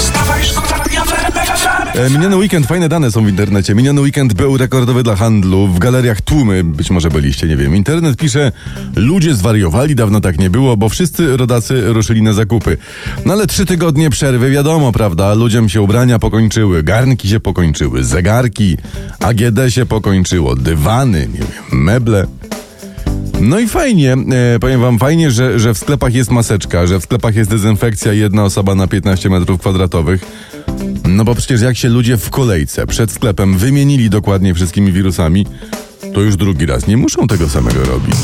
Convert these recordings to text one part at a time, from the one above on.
Wstawaj. E, Miniony weekend, fajne dane są w internecie. Miniony weekend był rekordowy dla handlu. W galeriach tłumy, być może byliście, nie wiem. Internet pisze, ludzie zwariowali, dawno tak nie było, bo wszyscy rodacy ruszyli na zakupy. No ale trzy tygodnie przerwy, wiadomo, prawda? Ludziom się ubrania pokończyły, garnki się pokończyły, zegarki, AGD się pokończyło, dywany, nie wiem, meble. No i fajnie, e, powiem wam fajnie, że, że w sklepach jest maseczka, że w sklepach jest dezynfekcja jedna osoba na 15 metrów kwadratowych. No bo przecież jak się ludzie w kolejce przed sklepem wymienili dokładnie wszystkimi wirusami, to już drugi raz nie muszą tego samego robić.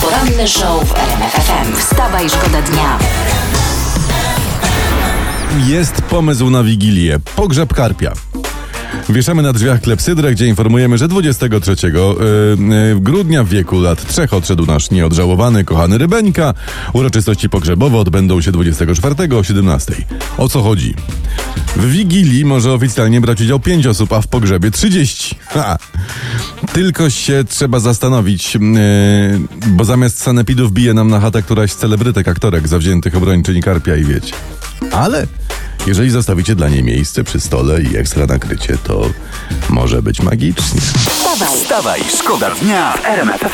Poranny show w RMF FM. Wstawaj, szkoda dnia. Jest pomysł na Wigilię. Pogrzeb karpia. Wieszamy na drzwiach klepsydrę, gdzie informujemy, że 23 yy, yy, grudnia w wieku lat trzech odszedł nasz nieodżałowany, kochany Rybeńka. Uroczystości pogrzebowe odbędą się 24 o 17. O co chodzi? W Wigilii może oficjalnie brać udział 5 osób, a w pogrzebie 30. Ha! Tylko się trzeba zastanowić, yy, bo zamiast sanepidów bije nam na chatę któraś celebrytek aktorek zawziętych obrończyni karpia i wiecie. Ale jeżeli zostawicie dla niej miejsce przy stole i ekstra nakrycie, to może być magicznie. Wstawaj, Wstawaj, szkoda dnia w RMF.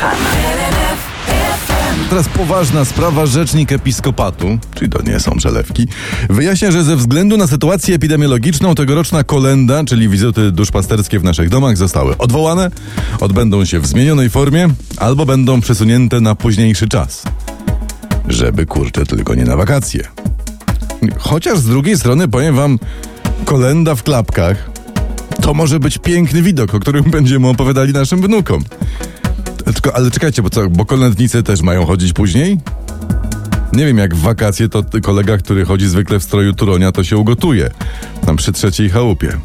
Teraz poważna sprawa. Rzecznik Episkopatu, czyli to nie są przelewki, wyjaśnia, że ze względu na sytuację epidemiologiczną tegoroczna kolenda, czyli wizyty duszpasterskie w naszych domach zostały odwołane, odbędą się w zmienionej formie albo będą przesunięte na późniejszy czas. Żeby kurczę tylko nie na wakacje. Chociaż z drugiej strony powiem wam, kolenda w klapkach to może być piękny widok, o którym będziemy opowiadali naszym wnukom. Tylko, ale czekajcie, bo co, bo kolędnicy też mają chodzić później? Nie wiem, jak w wakacje to kolega, który chodzi zwykle w stroju turonia, to się ugotuje. Tam przy trzeciej chałupie.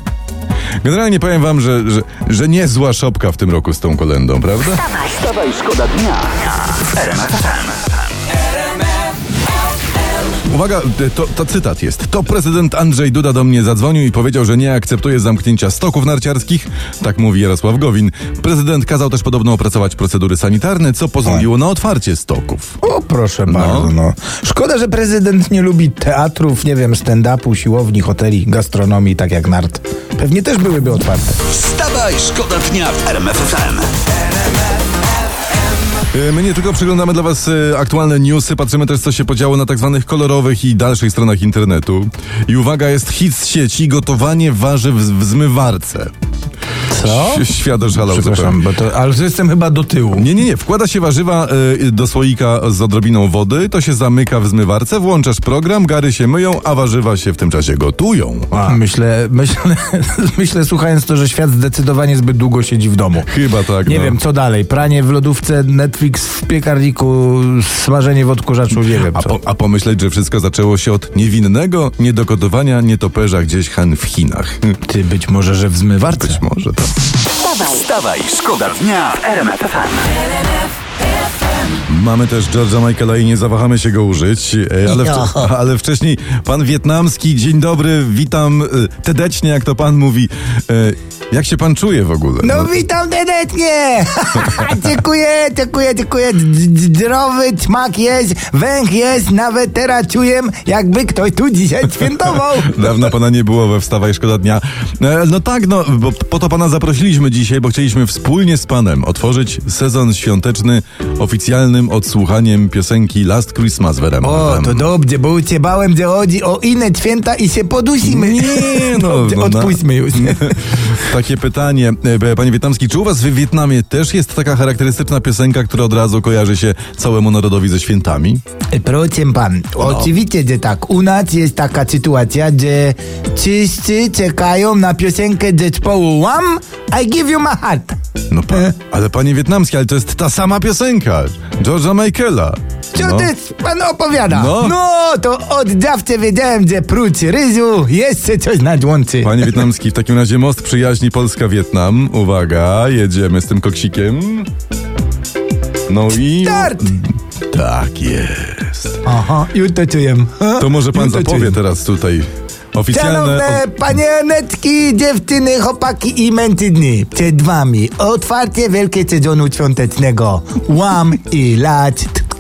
Generalnie powiem wam, że, że, że niezła szopka w tym roku z tą kolendą, prawda? Wstawaj, szkoda dnia. Uwaga, to, to cytat jest. To prezydent Andrzej Duda do mnie zadzwonił i powiedział, że nie akceptuje zamknięcia stoków narciarskich. Tak mówi Jarosław Gowin. Prezydent kazał też podobno opracować procedury sanitarne, co pozwoliło na otwarcie stoków. O, proszę bardzo, no. Szkoda, że prezydent nie lubi teatrów, nie wiem, stand-upu, siłowni, hoteli, gastronomii, tak jak nart. Pewnie też byłyby otwarte. Wstawaj, szkoda dnia w RMF FM. E, My nie tylko przeglądamy dla Was e, aktualne newsy, patrzymy też, co się podziało na tak zwanych kolorowych i dalszych stronach internetu. I uwaga, jest hit z sieci gotowanie warzyw w zmywarce. Co? Ś- Świat oszalał Przepraszam, bo to, ale to jestem chyba do tyłu. Nie, nie, nie. Wkłada się warzywa y, do słoika z odrobiną wody, to się zamyka w zmywarce, włączasz program, gary się myją, a warzywa się w tym czasie gotują. Myślę, myślę, myślę, słuchając to, że świat zdecydowanie zbyt długo siedzi w domu. Chyba tak, Nie no. wiem, co dalej. Pranie w lodówce, Netflix w piekarniku, smażenie w odkurzaczu, nie wiem A, po, a pomyśleć, że wszystko zaczęło się od niewinnego niedogotowania nietoperza gdzieś Han w Chinach. Ty być może, że w zmywarce. Być może tak. Wstawaj, Wstawaj, szkoda dnia w RMF FM. Mamy też George'a Michaela i nie zawahamy się go użyć, e, ale, wcze- ale wcześniej pan wietnamski, dzień dobry, witam e, tedecznie, jak to pan mówi. E, Jak się pan czuje w ogóle? No witam serdecznie! dziękuję, dziękuję, dziękuję. Zdrowy smak jest, węch jest, nawet teraz czuję, jakby ktoś tu dzisiaj świętował. Dawno pana nie było we Wstawaj Szkoda Dnia. E, No tak, no, bo po to pana zaprosiliśmy dzisiaj, bo chcieliśmy wspólnie z panem otworzyć sezon świąteczny oficjalnym odsłuchaniem piosenki Last Christmas w RMF O, to dobrze, bo cię bałem, że chodzi o inne święta i się podusimy. Nie, no, Dobrze, no, na- odpuśćmy już. Takie pytanie, e, panie Wietnamski, czy u was w Wietnamie też jest taka charakterystyczna piosenka, która od razu kojarzy się całemu narodowi ze świętami? Proszę pan, oczywiście, że tak. U nas jest taka sytuacja, że wszyscy czekają na piosenkę zespołu Wham! I give you my heart. No pa, ale panie wietnamskie, ale to jest ta sama piosenka. George'a Michaela. Co No. pan opowiada? No. no, to od zawsze wiedziałem, że prócz ryżu jeszcze coś nadłączy. Panie wietnamski, w takim razie most przyjaźni Polska-Wietnam. Uwaga, jedziemy z tym koksikiem. No i... Start! Tak jest. Aha, już to czuję. To może pan zapowie teraz tutaj oficjalne... Szanowne panieneczki, dziewczyny, chłopaki i mężczyzny, przed wami otwarcie wielkie sezonu świątecznego. Łam i lać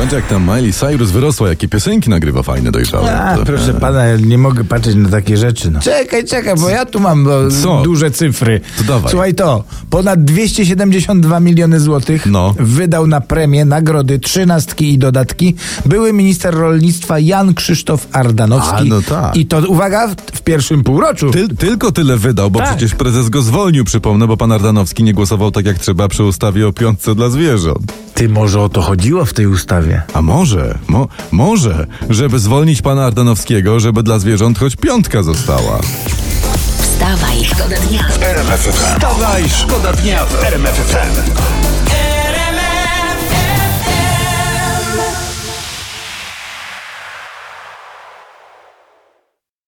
Patrz jak tam Miley Cyrus wyrosła, jakie piosenki nagrywa fajne, dojrzałe. A, To- proszę pana, ja nie mogę patrzeć na takie rzeczy. No. Czekaj, czekaj, bo ja tu mam bo, Co? duże cyfry. To dawaj. Słuchaj to, ponad 272 miliony złotych No. wydał na premię, nagrody, trzynastki i dodatki były minister rolnictwa Jan Krzysztof Ardanowski. A, no tak. I to, uwaga, w, w pierwszym półroczu. Ty, tylko tyle wydał, bo Tak. przecież prezes go zwolnił, przypomnę, bo pan Ardanowski nie głosował tak jak trzeba przy ustawie o piątce dla zwierząt. Ty, może o to chodziło w tej ustawie? A może, mo, może, żeby zwolnić pana Ardanowskiego, żeby dla zwierząt choć piątka została. Wstawaj, szkoda dnia. Wstawaj, szkoda dnia w RMF FM.